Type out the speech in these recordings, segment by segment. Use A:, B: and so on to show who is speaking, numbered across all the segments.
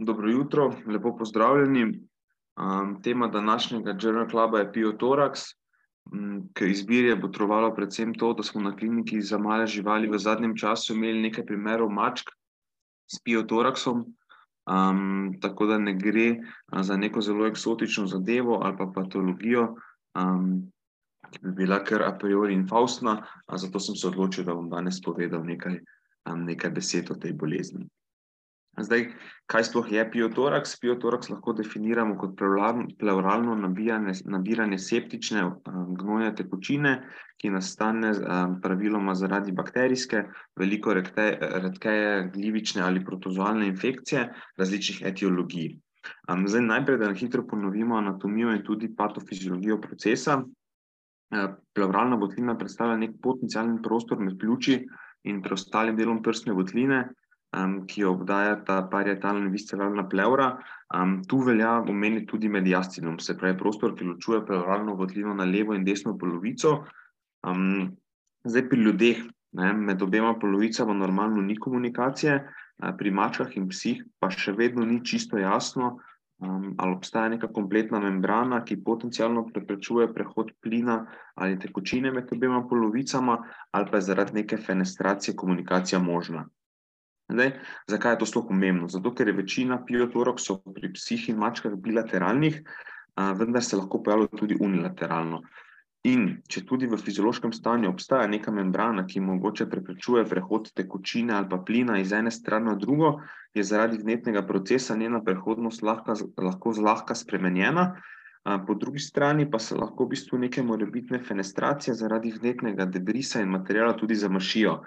A: dobro jutro, lepo pozdravljeni. Um, tema današnjega Journal Cluba je Piotorax. Um, k izbiri je potrovalo predvsem to, da smo na kliniki za male živali v zadnjem času imeli nekaj primerov mačk s Piotoraxom. Um, tako da ne gre za neko zelo eksotično zadevo ali pa patologijo, um, ki bi bila kar a priori infaustna, zato sem se odločil, da bom danes povedal nekaj, um, nekaj besed o tej bolezni. Zdaj, kaj sploh je piotoraks? Piotoraks lahko definiramo kot pleuralno nabijanje, nabiranje septične um, gnojne tekočine, ki nastane um, praviloma zaradi bakterijske, veliko redkeje glivične ali protozoalne infekcije različnih etiologij. Um, zdaj, najprej, da na hitro ponovimo anatomijo in tudi patofiziologijo procesa. Uh, pleuralna votlina predstavlja nek potencijalni prostor med pljuči in preostalim delom prsne votline, um, ki jo obdaja ta parietalna visceralna pleura. Um, tu velja omeniti tudi mediastinum, se pravi prostor, ki ločuje pleuralno votlino na levo in desno polovico. Um, zdaj pri ljudeh, ne, med obema polovicama normalno ni komunikacije, pri mačkah in psih pa še vedno ni čisto jasno, um, ali obstaja neka kompletna membrana, ki potencialno preprečuje prehod plina ali tekočine med obema polovicama, ali pa je zaradi neke fenestracije komunikacija možna. Zdaj, zakaj je to sploh pomembno? Zato, ker je večina piotoroksov pri psih in mačkah bilateralnih, vendar se lahko pojavljajo tudi unilateralno. In če tudi v fiziološkem stanju obstaja neka membrana, ki mogoče preprečuje prehod tekočine ali plina iz ene strani na drugo, je zaradi vnetnega procesa njena prehodnost lahka, lahko zlahka spremenjena. Po drugi strani pa se lahko v bistvu neke morebitne fenestracije zaradi vnetnega debrisa in materijala tudi zamršijo.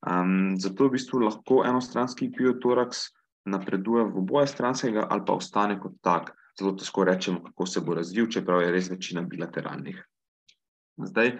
A: Um, zato v bistvu lahko enostranski piotoraks napreduje v oboje stranskega ali pa ostane kot tak. Zelo težko rečemo, kako se bo razvil, čeprav je res večina bilateralnih. Zdaj,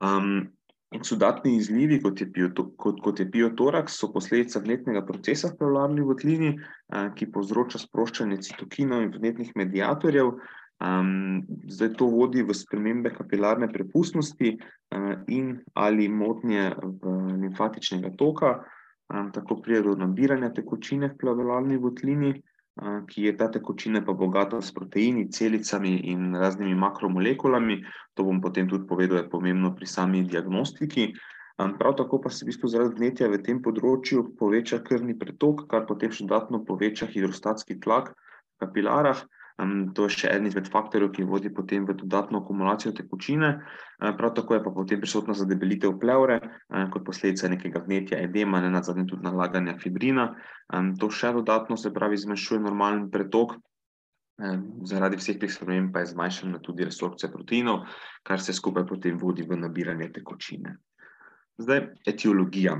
A: um, eksudatni izlivi, kot je, pioto, kot, kot je piotoraks, so posledica vnetnega procesa v pleuralni votlini, uh, ki povzroča sproščanje citokinov in vnetnih medijatorjev, Um, zdaj to vodi v spremembe kapilarne prepustnosti uh, in ali motnje v limfatičnega toka, um, tako pride do nabiranja tekočine v plavelalni votlini, uh, ki je ta tekočina pa bogata s proteini, celicami in raznimi makromolekulami. To bom potem tudi povedal, je pomembno pri sami diagnostiki. Um, prav tako pa se v bistvu zaradi vnetja v tem področju poveča krvni pretok, kar potem še dodatno poveča hidrostatski tlak v kapilarah. Um, to je še en izmed faktorjev, ki vodi potem v dodatno akumulacijo tekočine. Uh, prav tako je pa potem prisotna zadebelitev pleure, uh, kot posledica nekega vnetja edema, ne na zadnje tudi nalaganja fibrina. Um, to še dodatno se pravi zmanjšuje normalen pretok. Zaradi vseh teh sprememb pa je zmanjšana tudi resorpcija proteinov, kar se skupaj potem vodi v nabiranje tekočine. Zdaj, etiologija.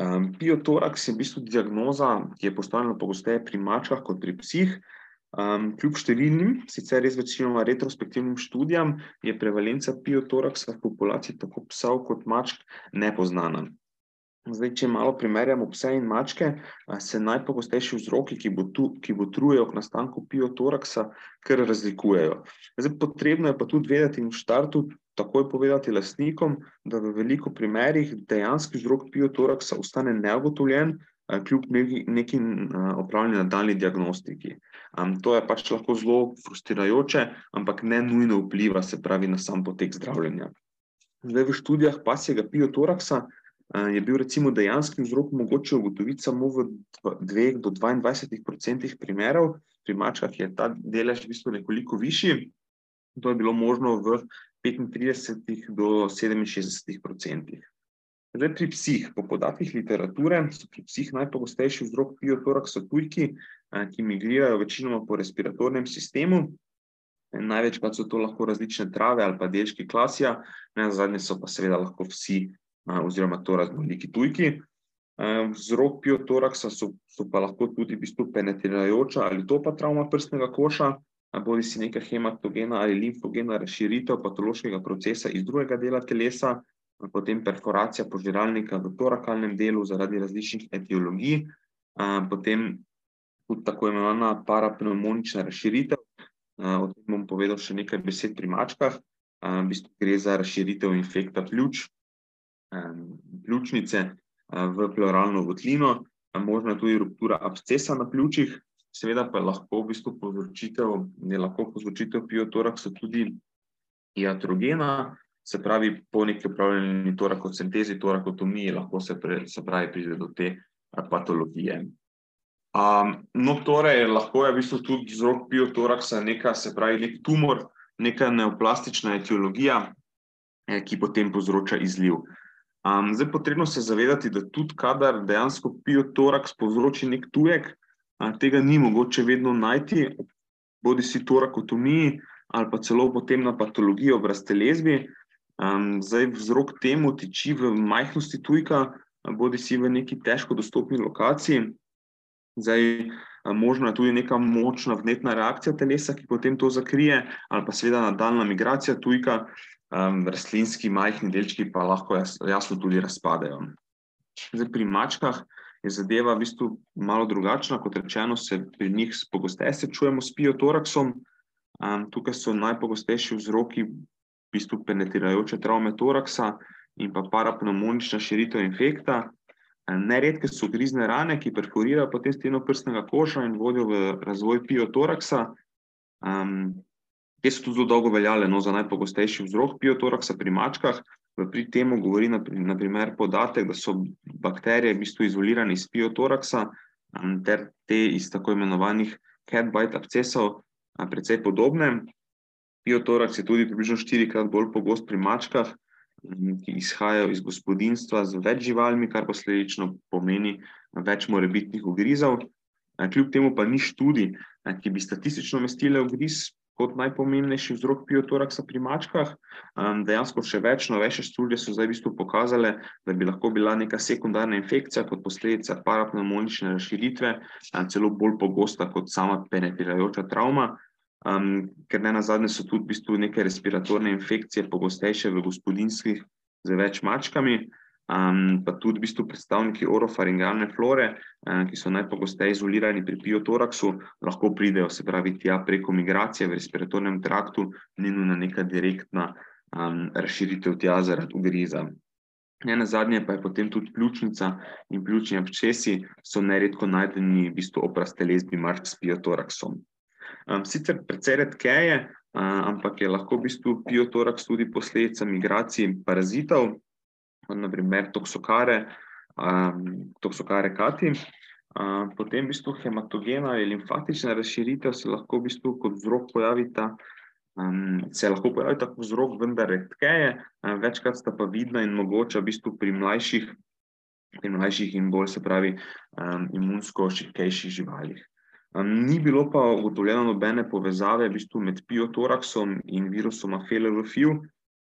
A: Um, Piotoraks je v bistvu diagnoza, ki je postavljena pogosteje pri mačkah kot pri psih. Um, kljub številnim, sicer res večinoma retrospektivnim študijam, je prevalenca piotoraksa v populaciji tako psov kot mačk nepoznana. Zdaj, če malo primerjamo pse in mačke, se najpogostejši vzroki, ki, ki botrujejo k nastanku piotoraksa, kar razlikujejo. Zdaj, potrebno je pa tudi vedeti in v štartu takoj povedati lastnikom, da v veliko primerih dejanski vzrok piotoraksa ostane neugotovljen, kljub neki, neki opravljeni nadaljni diagnostiki. Um, to je pač lahko zelo frustrirajoče, ampak ne nujno vpliva, se pravi, na sam potek zdravljenja. Zdaj, v študijah pasjega piotoraksa uh, je bil recimo dejanski vzrok mogoče ugotoviti samo v 2 do 22 odstotkih primerov, pri mačkah je ta delež v bistvu nekoliko višji. To je bilo možno v 35 do 67 odstotkih. Zdaj, pri psih, po podatkih literature, so pri psih najpogostejši vzrok piotoraksa tujki, eh, ki migrirajo večinoma po respiratornem sistemu. Največkrat so to lahko različne trave ali pa delčki klasija, na zadnje so pa seveda lahko vsi, eh, oziroma to raznoliki tujki. Eh, vzrok piotoraksa so, so pa lahko tudi v bistvu penetrirajoča ali topa travma prstnega koša, bodi si neka hematogena ali limfogena razširitev patološkega procesa iz drugega dela telesa, potem perforacija požiralnika v torakalnem delu zaradi različnih etiologij, potem tudi tako imenovana parapneumonična razširitev. O tem bom povedal še nekaj besed pri mačkah. V bistvu gre za razširitev infekta pljuč, pljučnice v pleuralno votlino, možna je tudi ruptura abscesa na pljučih, seveda pa lahko v bistvu povzročitev, je lahko povzročitev piotoraksa tudi iatrogena, se pravi po neki upravljeni torakocentezi, torakotomiji, lahko se, pre, se pravi pride do te patologije. Um, no, torej, lahko je v bistvu tudi vzrok piotoraksa neka, se pravi, nek tumor, neka neoplastična etiologija, eh, ki potem povzroča izliv. Um, zdaj, potrebno se zavedati, da tudi, kadar dejansko piotoraks povzroči nek tujek, a, tega ni mogoče vedno najti, bodi si torakotomiji ali pa celo potem na patologijo v raztelezbi. Um, zdaj, vzrok temu tiči v majhnosti tujka, bodi si v neki težko dostopni lokaciji. Zdaj, možno je tudi neka močna vnetna reakcija telesa, ki potem to zakrije, ali pa seveda nadaljna migracija tujka um, rastlinski majhni delčki pa lahko jasno tudi razpadejo. Zdaj, pri mačkah je zadeva v bistvu malo drugačna, kot rečeno, se pri njih pogosteje srečujemo s piotoraksom. Um, tukaj so najpogostejši vzroki v bistvu penetrirajoče travme toraksa in pa parapneumonična širitev infekta. Neredke so grizne rane, ki perforirajo potem steno prstnega koša in vodijo v razvoj piotoraksa. Um, Te so tudi zelo dolgo veljale no, za najpogostejši vzrok piotoraksa pri mačkah. Pri tem govori naprimer podatek, da so bakterije v bistvu izolirane iz piotoraksa ter te iz tako imenovanih cat-bite abscesov precej podobne. Piotoraks je tudi približno štirikrat bolj pogost pri mačkah, ki izhajajo iz gospodinstva z več živalmi, kar posledično pomeni več morebitnih ugrizov. Kljub temu pa ni študij, ki bi statistično umestile ugriz kot najpomembnejši vzrok piotoraksa pri mačkah. Um, dejansko še več novejše študije so zdaj v bistvu pokazale, da bi lahko bila neka sekundarna infekcija kot posledica parapneumonične razširitve, um, celo bolj pogosta kot sama penetrirajoča travma. Um, ker ne na zadnje so tudi v bistvu neke respiratorne infekcije pogostejše v gospodinstvih z več mačkami um, pa tudi v bistvu predstavniki orofaringalne flore, um, ki so najpogosteje izolirani pri piotoraksu, lahko pridejo, se pravi, tja preko migracije v respiratornem traktu, ni nujna neka direktna um, razširitev tja zaradi ugriza. Ne na zadnje pa je potem tudi pljučnica in pljučni abscesi so neredko najdeni v bistvu opraste lezbi mačk s piotoraksom. Um, sicer precej redkeje, uh, ampak je lahko v bistvu piotoraks tudi posledica migracij parazitov, naprimer toksokare, um, toksokare kati. Uh, potem, v bistvu, hematogena ali limfatična razširitev se lahko v bistvu kot vzrok pojavita. Um, se lahko pojavi tako vzrok, vendar redkeje, um, večkrat sta pa vidna in mogoča v bistvu pri mlajših, pri mlajših in bolj se pravi um, imunsko šipkejših živalih. Ni bilo pa ugotovljeno nobene povezave v bistvu med piotoraksom in virusom Afele-Rufiju,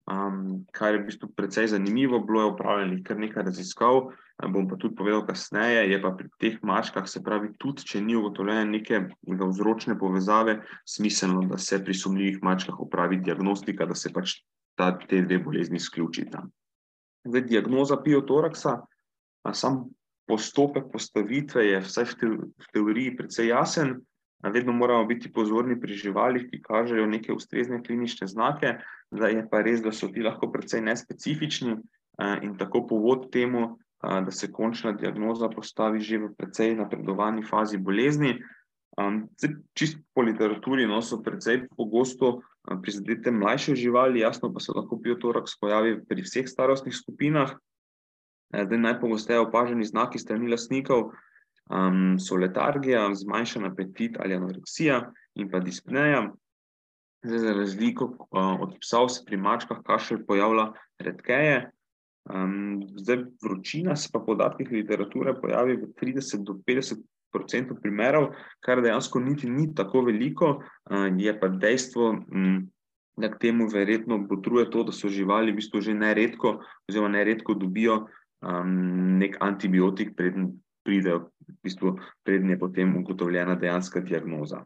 A: Um, kar je v bistvu precej zanimivo, bilo je upravljeno kar nekaj raziskav. Bom pa tudi povedal kasneje, je pa pri teh mačkah, se pravi, tudi če ni ugotovljene neke vzročne povezave, smiselno, da se pri sumljivih mačkah upravi diagnostika, da se pač ta, te dve bolezni izključita. Zdaj, diagnoza piotoraksa, sam postopek postavitve je vsaj v, te, v teoriji precej jasen. Vedno moramo biti pozorni pri živalih, ki kažejo neke ustrezne klinične znake, da je pa res, da so ti lahko precej nespecifični in tako povod temu, da se končna diagnoza postavi že v precej napredovani fazi bolezni. Čist po literaturi no, so precej pogosto prizadete mlajše živali, jasno pa se lahko piotoraks pojavi pri vseh starostnih skupinah. Zdaj najpogosteje opaženi znaki strani lasnikov, um, so letargija, zmanjšan apetit ali anoreksija in pa dispneja. Zdaj, za razliko uh, od psov se pri mačkah kašelj pojavlja redkeje. Um, zdaj, vročina se pa podatkih literature pojavi v 30 do 50 odstotkov primerov, kar dejansko niti ni tako veliko, uh, je pa dejstvo, um, da k temu verjetno potruje to, da so živali v bistvu že neredko, oziroma neredko dobijo um, nek antibiotik, preden pridejo, v bistvu, prednje potem ugotovljena dejanska diagnoza.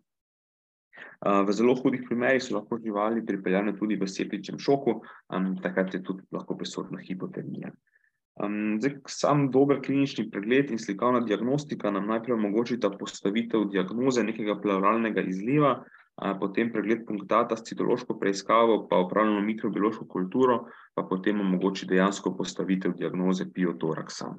A: V zelo hudih primerih so lahko živali pripeljane tudi v septičnem šoku, takrat je tudi lahko prisotna hipotermija. Zdaj, sam dober klinični pregled in slikovna diagnostika nam najprej omogočita postavitev diagnoze nekega pleuralnega izliva, potem pregled punktata s citološko preiskavo, pa upravljeno mikrobiološko kulturo, pa potem omogoči dejansko postavitev diagnoze piotoraksa.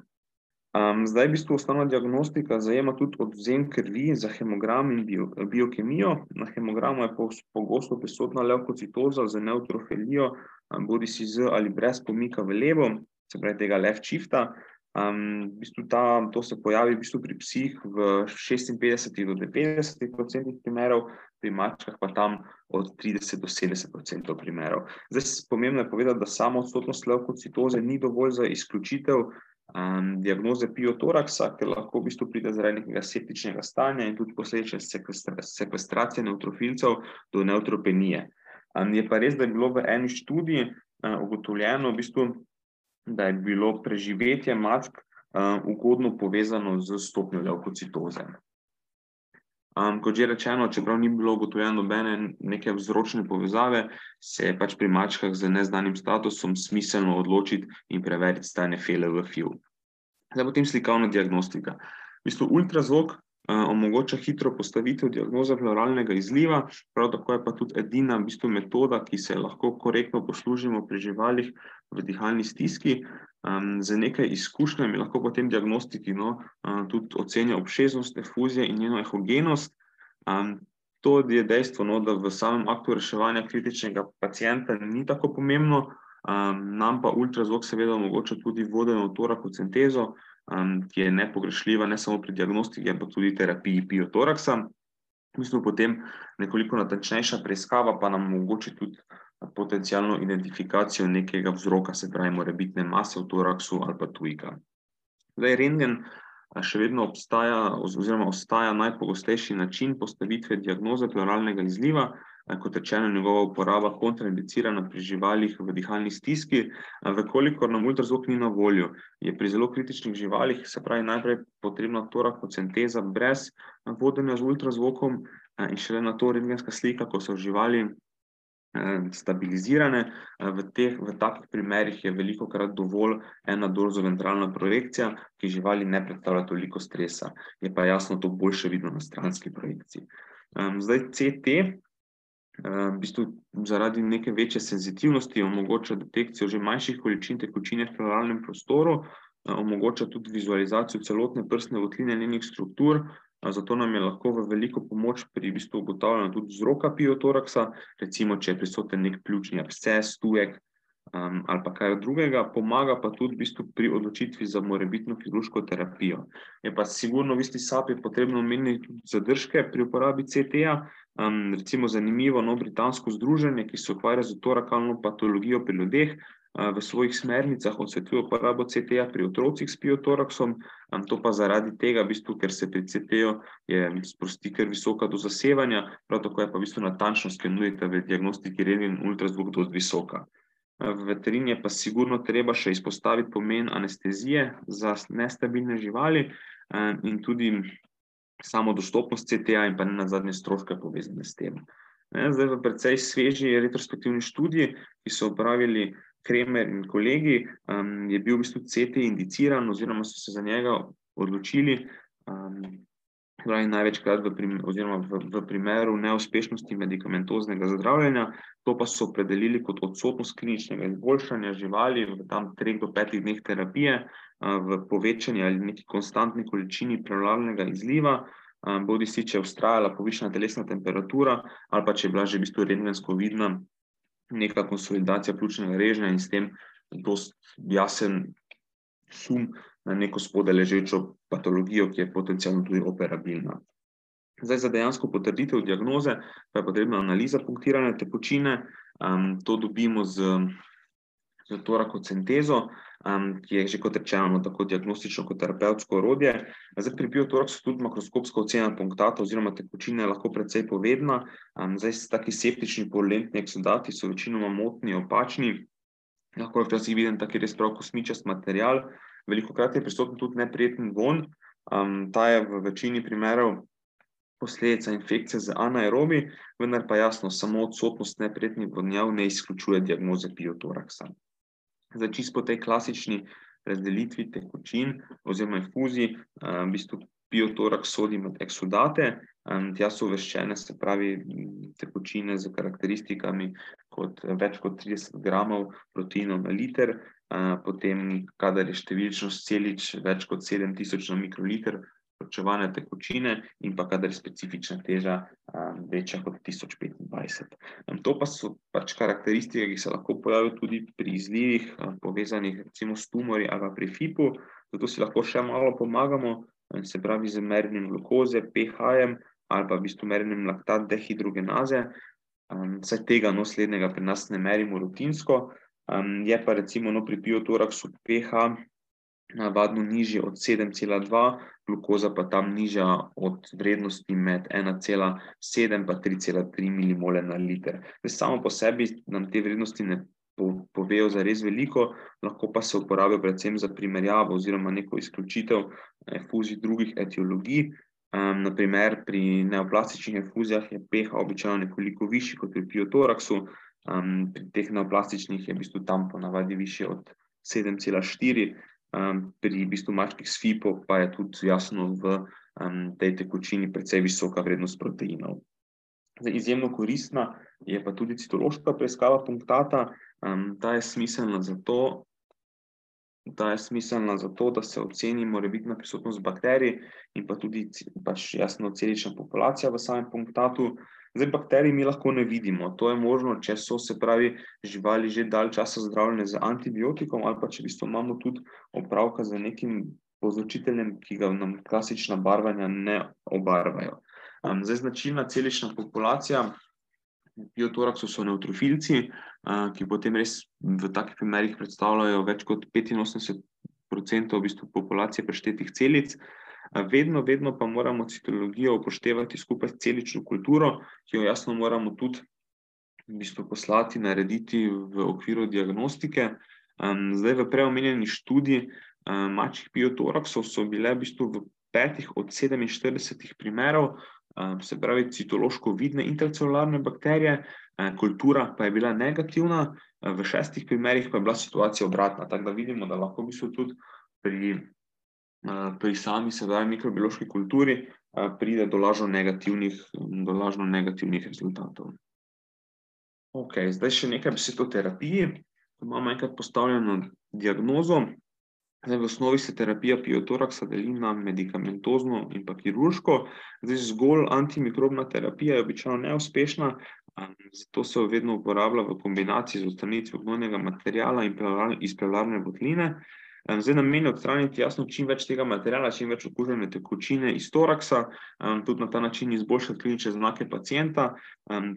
A: Um, zdaj, v bistvu, osnovna diagnostika zajema tudi odvzem krvi za hemogram in bio, biokemijo. Na hemogramu je pogosto prisotna leukocitoza z neutrofilijo, um, bodi si z ali brez pomika v levo, se pravi tega left shifta. Um, v bistvu ta, to se pojavi v bistvu pri psih v 56 do 90 odstotkih primerov, pri mačkah pa tam od 30 do 70 odstotkov primerov. Zdaj, pomembno je povedati, da samo odsotnost leukocitoze ni dovolj za izključitev um, diagnoze piotoraksa, ker lahko v bistvu pride zaradi nekega septičnega stanja in tudi posledične sekvestracije neutrofilcev do neutropenije. Um, je pa res, da je bilo v eni študiji uh, ugotovljeno, v bistvu, da je bilo preživetje mačk uh, ugodno povezano z stopnjo leukocitoze. Um, kot že rečeno, čeprav ni bilo ugotovljeno nobene neke vzročne povezave, se je pač pri mačkah z neznanim statusom smiselno odločiti in preveriti stanje fele v FIU. Zdaj potem slikovna diagnostika. V bistvu ultrazvok omogoča hitro postavitev diagnoze pluralnega izliva, prav tako je pa tudi edina v bistvu metoda, ki se lahko korektno poslužimo pri živalih v dihalni stiski, Um, z nekaj izkušnjami lahko potem diagnostiki no, uh, tudi ocenijo obšeznost fuzije in njeno ehogenost. Um, to je dejstvo, no, da v samem aktu reševanja kritičnega pacijenta ni tako pomembno, um, nam pa ultrazvok seveda omogoča tudi vodeno torakocentezo, um, ki je nepogrešljiva ne samo pri diagnostiki, ampak tudi terapiji piotoraksa. Mislim, potem nekoliko natančnejša preiskava pa nam omogoča tudi potencijalno identifikacijo nekega vzroka, se pravi, morebitne mase v toraksu ali pa tujka. Zdaj, rengen še vedno obstaja, oziroma ostaja najpogostejši način postavitve diagnoze pluralnega izliva. Kot rečeno, njegova uporaba kontraindicirana pri živalih v dihalni stiski, vekolikor nam ultrazvok ni na voljo, je pri zelo kritičnih živalih, se pravi, najprej potrebna torakocenteza brez vodenja z ultrazvokom in šele na to rengenska slika, ko so živali stabilizirane. V, teh, v takih primerih je veliko krat dovolj ena dorzoventralna projekcija, ki živali ne predstavlja toliko stresa. Je pa jasno to boljše vidno na stranski projekciji. Zdaj CT, v bistvu zaradi neke večje senzitivnosti omogoča detekcijo že manjših količin tekočine v pluralnem prostoru, eh, omogoča tudi vizualizacijo celotne prstne votline njenih struktur, Zato nam je lahko v veliko pomoč pri v bistvu ugotavljanju tudi vzroka piotoraksa, recimo, če je prisoten nek pljučni absces, tujek um, ali pa kaj drugega, pomaga pa tudi v bistvu pri odločitvi za morebitno kirurško terapijo. Je pa sigurno v isti sapi potrebno omeniti tudi zadržke pri uporabi CT-ja, um, recimo zanimivo no britansko združenje, ki se ukvarja z torakalno patologijo pri ljudeh, v svojih smernicah odsvetuje uporabo CT-ja pri otrocih s piotoraksom, to pa zaradi tega, v bistvu, ker se pri CT-ju sprosti kar visoka do zasevanja, prav tako je pa v bistvu natančnost, ki nudite v diagnostiki rengen ultrazvuk do visoka. V veterini je pa sigurno treba še izpostaviti pomen anestezije za nestabilne živali in tudi samo dostopnost CT-ja in pa ne na zadnje stroške povezane s tem. Zdaj v precej sveži retrospektivni študiji, ki so upravili Kremer in kolegi, um, je bil v bistvu CT indiciran, oziroma so se za njega odločili. Pravi, največkrat v, prim, v, v primeru neuspešnosti medikamentoznega zdravljenja, to pa so opredelili kot odsotnost kliničnega izboljšanja živali v tam treh do petih dneh terapije, v povečanju ali neki konstantni količini prevladnega izliva, bodi si, če je ustrajala povišena telesna temperatura, ali pa če je bila že v bistvu rengensko vidna neka konsolidacija pljučnega režnja in s tem dost jasen sum na neko spodaj ležečo patologijo, ki je potencialno tudi operabilna. Zdaj, za dejansko potrditev diagnoze pa je potrebna analiza punktirane tekočine. Um, to dobimo z, z torakocentezo, um, ki je že kot rečeno no, tako diagnostično kot terapevtsko orodje. Zdaj, pri biotoraksu tudi makroskopska ocena punktata oziroma tekočine je lahko precej povedna. Um, zdaj, taki septični polentni eksodati so večinoma motni, opačni. Lahko je včasih viden taki res prav kosmičast material. Veliko krat je prisoten tudi neprijeten von. Um, ta je v večini primerov posledica infekcije z anaerobi, vendar pa jasno, samo odsotnost neprijetnih vonjav ne izključuje diagnoze biotoraksa. Zdaj, čisto po tej klasični razdelitvi tekočin oziroma infuzij, v bistvu biotorak sodi med eksudate. Tja so uvrščene, se pravi, tekočine z karakteristikami, kot več kot 30 gramov proteinov na liter, potem, kadar je številčnost celic več kot 7000 na mikroliter vročevane tekočine, in pa kadar je specifična teža večja kot 1025. To pa so pač karakteristike, ki se lahko pojavijo tudi pri izlivih, povezanih recimo s tumorji ali pri FIP-u, zato si lahko še malo pomagamo, se pravi z merjenjem glukoze, pH-jem ali pa v bistvu merjenjem laktat dehidrogenaze. Saj tega, no, slednjega pri nas ne merimo rutinsko, je pa recimo, no, pri biotoraksu pH navadno nižji od sedem cela dva, glukoza pa tam nižja od vrednosti med ena cela sedem pa tri cela tri milimole na liter. Zdaj samo po sebi nam te vrednosti ne povejo zares veliko, lahko pa se uporabijo predvsem za primerjavo oziroma neko izključitev fuzij drugih etiologij. Na primer pri neoplastičnih infuzijah je pH običajno nekoliko višji kot pri biotoraksu, pri teh neoplastičnih je v bistvu tam po navadi višji od sedem cela štiri, pri v bistvu mačkih s FIP-om pa je tudi jasno v, tej tekočini precej visoka vrednost proteinov. Zdaj, izjemno koristna je pa tudi citološka preiskava punktata, ta je smiselna zato, ta je smiselna zato, da se oceni morebitna prisotnost bakterij in pa tudi pač jasno celična populacija v samem punktatu. Zdaj, bakterij mi lahko ne vidimo, to je možno, če so, se pravi, živali že dalj časa zdravljene z antibiotikom ali pa če v bistvu imamo tudi opravka z nekim povzročiteljem, ki ga nam klasična barvanja ne obarvajo. zdaj značilna celična populacija biotoraksu so nevtrofilci, ki potem res v takih primerih predstavljajo več kot petinosemdeset procentov v bistvu populacije preštetih celic. vedno, vedno pa moramo citologijo upoštevati skupaj s celično kulturo, ki jo jasno moramo tudi v bistvu poslati, narediti v okviru diagnostike. zdaj v prej omenjeni študiji, mačjih biotoraksov so bile v bistvu v petih od sedeminštiridesetih primerov, se pravi citološko vidne intracelularne bakterije, kultura pa je bila negativna, v šestih primerih pa je bila situacija obratna, tako da vidimo, da lahko v bistvu tudi pri, pri sami sedaj mikrobiološki kulturi, pride do lažno negativnih, do lažno negativnih rezultatov. Okej, zdaj še nekaj besed o terapiji. Imamo enkrat postavljeno diagnozo, zdaj v osnovi se terapija biotoraksa deli na medikamentozno in pa kirurško. Zdaj zgolj antimikrobna terapija je običajno neuspešna, zato se vedno uporablja v kombinaciji z odstranitvijo gnojnega materiala in iz plevralne votline. zdaj namen je odstraniti jasno čim več tega materiala, čim več okužene tekočine iz toraksa, tudi na ta način izboljšati klinične znake pacienta,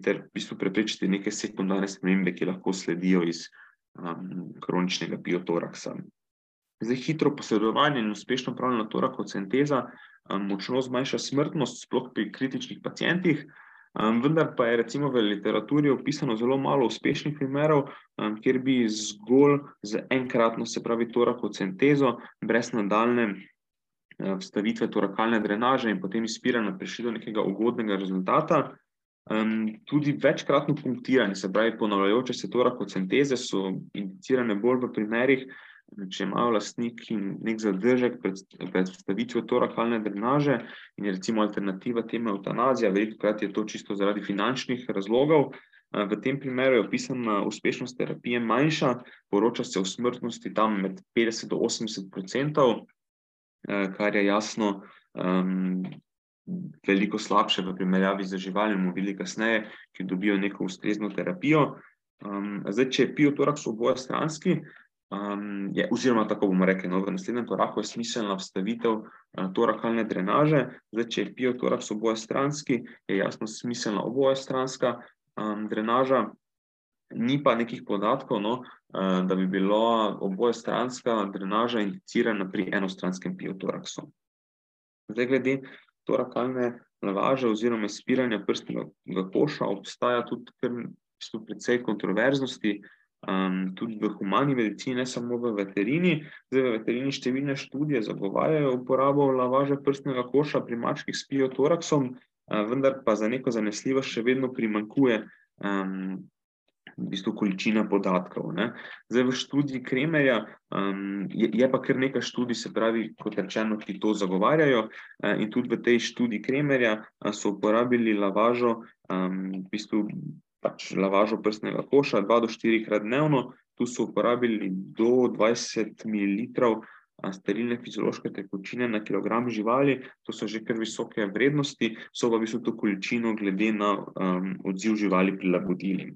A: ter v bistvu preprečiti neke sekundarne spremembe, ki lahko sledijo iz, kroničnega biotoraksa. Zdaj hitro posredovanje in uspešno opravljena torakocenteza, močno zmanjša smrtnost, sploh pri kritičnih pacientih, vendar pa je recimo v literaturi opisano zelo malo uspešnih primerov, kjer bi zgolj z enkratno, se pravi torakocentezo, brez nadaljnje, vstavitve torakalne drenaže in potem izpiranja prišli do nekega ugodnega rezultata. tudi večkratno punktiranje, se pravi ponavljajoče se torakocenteze so indicirane bolj v primerih, če imajo lastniki neki zadržek pred, pred vstavitvijo torakalne drenaže in recimo alternativa temu evtanazija, velikokrat je to čisto zaradi finančnih razlogov. v tem primeru je opisana uspešnost terapije manjša, poroča se o smrtnosti tam med petdeset do osemdeset procentov, kar je jasno, veliko slabše v primerjavi z živalmi, bomo videli kasneje, ki dobijo neko ustrezno terapijo. zdaj, če je biotoraks obojestranski, je, oziroma tako bomo rekli, no, v naslednjem koraku je smiselna vstavitev, torakalne drenaže. Zdaj, če je biotoraks obojestranski, je jasno smiselna obojestranska, drenaža. Ni pa nekih podatkov, no, da bi bila obojestranska drenaža indicirana pri enostranskem biotoraksu. Zdaj glede torakalne lavaže oziroma izpiranja prstnega koša obstaja tudi kar v bistvu precej kontroverznosti, tudi v humani medicini, ne samo v veterini. Zdaj v veterini številne študije zagovarjajo uporabo lavaže prstnega koša pri mačkih s biotoraksom, vendar pa za neko zanesljivost še vedno primanjkuje, v bistvu količina podatkov. Ne. Zdaj, v študiji Kremerja um, je, je pa kar nekaj študij, se pravi, kot rečeno, ki to zagovarjajo. Uh, in tudi v tej študiji Kremerja uh, so uporabili lavažo, um, v bistvu pač lavažo prstnega koša, 2 do 4 krat dnevno. Tu so uporabili do 20 ml. Sterilne fiziološke tekočine na kilogram živali, to so že kar visoke vrednosti, so pa v bistvu to količino, glede na um, odziv živali, prilagodili.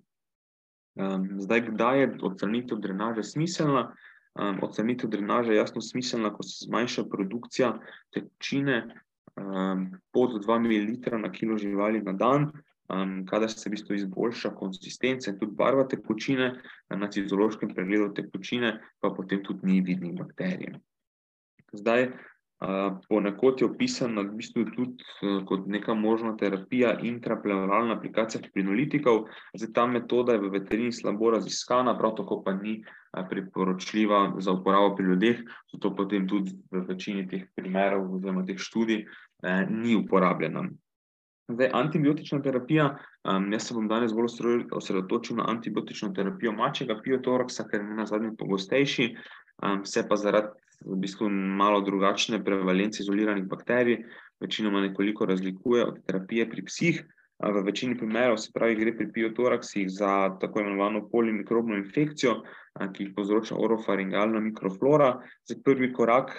A: Um, zdaj, kdaj je odstranitev drenaže smiselna? Um, odstranitev drenaže je jasno smiselna, ko se zmanjša produkcija tekočine um, pod 2 ml na kilo živali na dan, um, kadar se v bistvu izboljša konsistenca in tudi barva tekočine, na citološkem pregledu tekočine, pa potem tudi ni vidnih bakterij. Zdaj, Ponekod je opisana v bistvu tudi kot neka možna terapija, intrapleuralna aplikacija fibrinolitikov. Zdaj, ta metoda je v veterini slabo raziskana, prav tako pa ni priporočljiva za uporabo pri ljudeh, zato potem tudi v večini teh primerov, oziroma teh študij, ni uporabljena. Zdaj, antibiotična terapija, um, jaz se bom danes bolj osredotočil na antibiotično terapijo mačjega piotoraksa, ker je na zadnji pogostejši, um, se pa zaradi v bistvu malo drugačne prevalence izoliranih bakterij, večinoma nekoliko razlikuje od terapije pri psih. V večini primerov se pravi, gre pri piotoraksih za tako imenovano polimikrobno infekcijo, ki jih povzroča orofaringalna mikroflora. Zdaj, prvi korak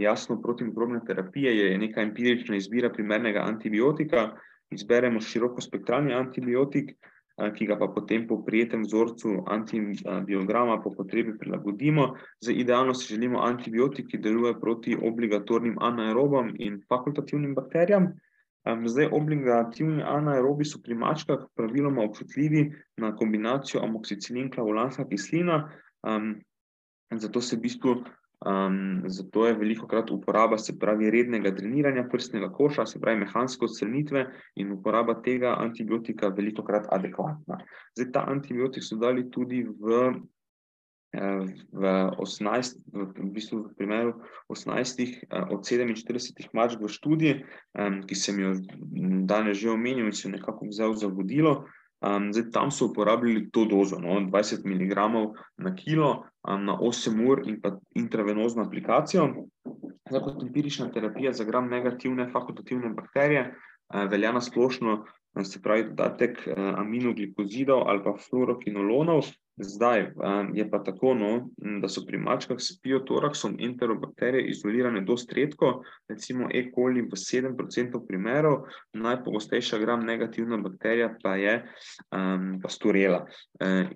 A: jasno protimikrobne terapije je neka empirična izbira primernega antibiotika. Izberemo širokospektralni antibiotik, ki ga pa potem po prijetem vzorcu antibiograma po potrebi prilagodimo. Zdaj, idealno si želimo antibiotik, ki deluje proti obligatornim anaerobom in fakultativnim bakterijam. Zdaj, obligativni anaerobi so pri mačkah praviloma občutljivi na kombinacijo amoksicilin klavulanska kislina, zato se v bistvu Um, zato je veliko krat uporaba, se pravi, rednega dreniranja prstnega koša, se pravi, mehanske odstranitve in uporaba tega antibiotika veliko krat adekvatna. Zdaj, ta antibiotik so dali tudi v, eh, v, 18, v, v bistvu v primeru 18 eh, od 47 mačk v študiji, um, ki sem jo danes že omenil in se nekako vzel za vodilo. Um, zdaj, tam so uporabljali to dozo, no, 20 mg na kilo, um, na 8 ur in pa intravenozno aplikacijo. Zdaj, kot empirična terapija za gram negativne fakultativne bakterije, velja na splošno, se pravi, dodatek uh, aminoglikozidov ali pa fluorokinolonov, Zdaj je pa tako, no, da so pri mačkah s piotoraksom enterobakterije izolirane dosti redko, recimo E. coli v 7% primerov, najpogostejša gram negativna bakterija pa je um, pastorela.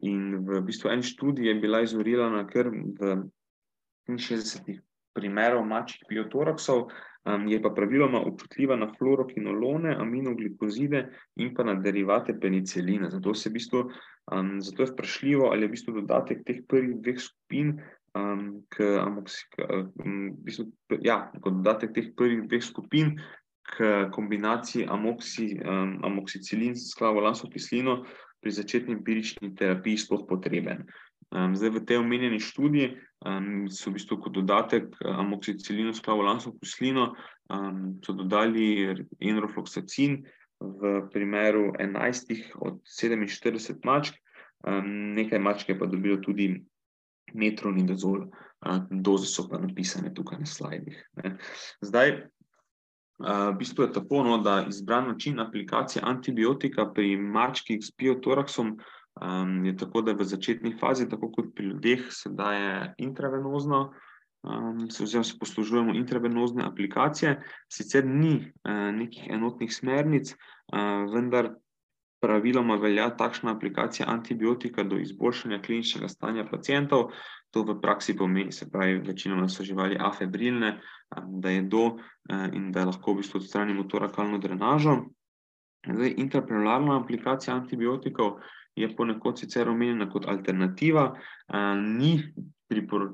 A: In v bistvu en študij je bila izolirana kar v 63 primerov mačjih piotoraksov, um, je pa praviloma občutljiva na fluorokinolone, aminoglikozide in pa na derivate penicilina. Zato, v bistvu, um, zato je vprašljivo, ali je v bistvu dodatek teh prvih dveh skupin. Um, k amoksi, k, um, v bistvu, ja, kot dodatek teh prvih dveh skupin, k kombinaciji amoksi, um, amoksicilin s klavolansko kislino pri začetni empirični terapiji, sploh potreben. Um, zdaj, v tej omenjeni študiji um, so v bistvu kot dodatek eh, amoksicilinu s klavolansko kislino um, dodali enrofloksacin v primeru 11 od 47 mačk, um, nekaj mačk je pa dobilo tudi metronidazol, um, doze so pa napisane tukaj na slajdih. Ne. Zdaj, Uh, v bistvu je tako, no, da izbran način aplikacije antibiotika pri mačkih s piotoraksom Um, je tako, da v začetni fazi, tako kot pri ljudeh, se daje intravenozno, um, se, poslužujemo intravenozne aplikacije. Sicer ni uh, nekih enotnih smernic, uh, vendar praviloma velja takšna aplikacija antibiotika do izboljšanja kliničnega stanja pacijentov. To v praksi pomeni, se pravi, večinoma so živali afebrilne, um, da je do uh, in da lahko v bistvu odstranimo to rakalno drenažo. Zdaj, intraprenularna aplikacija antibiotikov je ponekod sicer omenjena kot alternativa, ni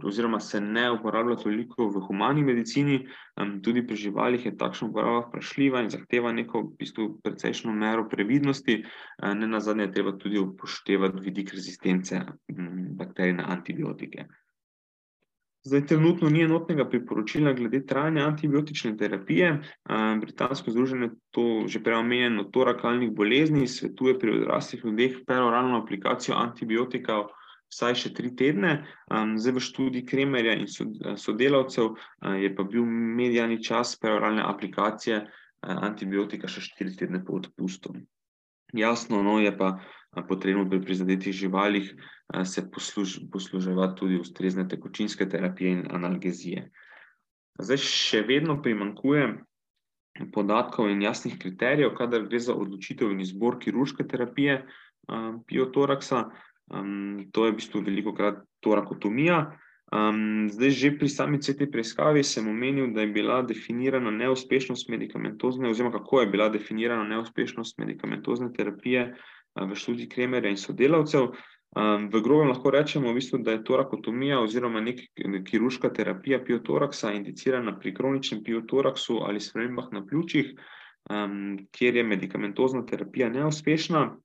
A: oziroma se ne uporablja toliko v humani medicini, tudi pri živalih je takšna uporaba vprašljiva in zahteva neko v bistvu precejšno mero previdnosti, ne na zadnje je treba tudi upoštevati vidik rezistence bakterij na antibiotike. Zdaj, trenutno ni enotnega priporočila glede trajanja antibiotične terapije. Britansko združenje to že prej omenjeno torakalnih bolezni svetuje pri odraslih ljudeh peroralno aplikacijo antibiotikov vsaj še tri tedne. Zdaj v študiji Kremerja in sodelavcev je pa bil medijani čas peroralne aplikacije antibiotika še štiri tedne po odpustu. Jasno, no, je pa potrebno pri prizadetih živalih se posluž, posluževati tudi ustrezne tekočinske terapije in analgezije. Zdaj še vedno primankuje podatkov in jasnih kriterijev, kadar gre za odločitev in izbor kirurške terapije piotoraksa. Um, to je v bistvu veliko krat torakotomija. Um, zdaj, že pri sami CT preiskavi sem omenil, da je bila definirana neuspešnost medikamentozne, oziroma kako je bila definirana neuspešnost medikamentozne terapije uh, v študiji Kremerja in sodelavcev. Um, v grobem lahko rečemo, v bistvu, da je torakotomija oziroma neka kirurška terapija piotoraksa indicirana pri kroničnem piotoraksu ali spremembah na pljučih, um, kjer je medikamentozna terapija neuspešna.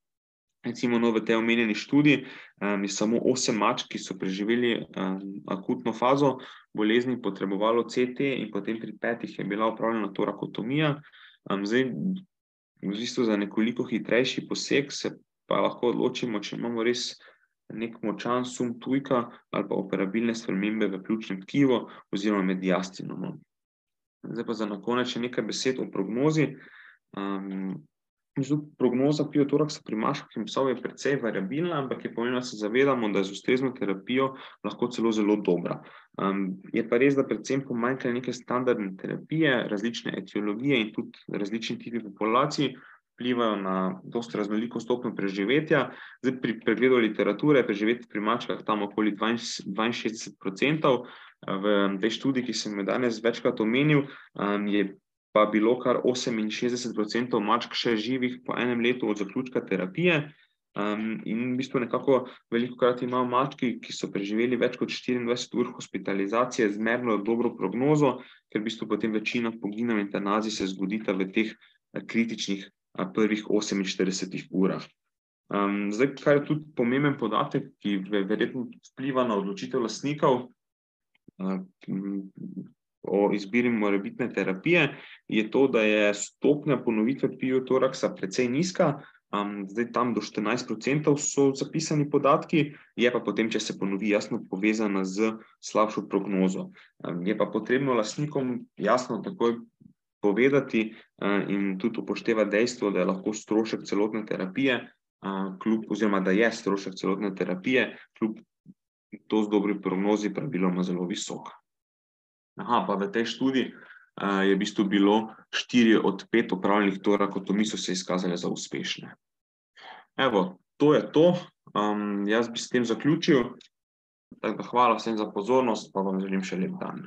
A: Recimo, no, v tej omenjeni študiji um, je samo osem mačk, ki so preživeli um, akutno fazo bolezni, potrebovalo CT, in potem pri petih je bila upravljena torakotomija. Um, zdaj, v bistvu za nekoliko hitrejši poseg se pa lahko odločimo, če imamo res nek močan sum tujka ali pa operabilne spremembe v pljučnem tkivu oziroma med jastinom. Zdaj pa za na konec še nekaj besed o prognozi. Um, Prognoza piotoraksa pri maških in psov je precej variabilna, ampak je pomembno, da se zavedamo, da je z ustrezno terapijo lahko celo zelo dobra. Um, je pa res, da predvsem pomanjkanje neke standardne terapije, različne etiologije in tudi različni tipi populacij vplivajo na dosta raznoliko stopno preživetja. Zdaj, pri pregledu literature je preživetje pri mačkah tam okoli 62%. V tej študiji, ki sem jo danes večkrat omenil, je pa bilo kar 68% mačk še živih po enem letu od zaključka terapije. Um, in v bistvu nekako veliko krat imamo mački, ki so preživeli več kot 24 ur hospitalizacije, zmerno dobro prognozo, ker v bistvu potem večina poginov in tanazij se zgodita v teh kritičnih prvih 48 urah. Um, zdaj, kar je tudi pomemben podatek, ki verjetno vpliva na odločitev lastnikov, uh, o izbiri morebitne terapije, je to, da je stopnja ponovitve piotoraksa precej nizka, um, zdaj tam do 14% so zapisani podatki, je pa potem, če se ponovi, jasno povezana z slabšo prognozo. Um, je pa potrebno lastnikom jasno takoj povedati uh, in tudi upoštevati dejstvo, da je lahko strošek celotne terapije, uh, kljub, oziroma da je strošek celotne terapije, kljub to z dobri prognozi, praviloma zelo visok. Aha, pa v tej študiji uh, je v bistvu bilo štiri od pet upravljenih torakotomij so se izkazali za uspešne. Evo, to je to. Um, jaz bi s tem zaključil. Tako da hvala vsem za pozornost, pa vam želim še lep dan.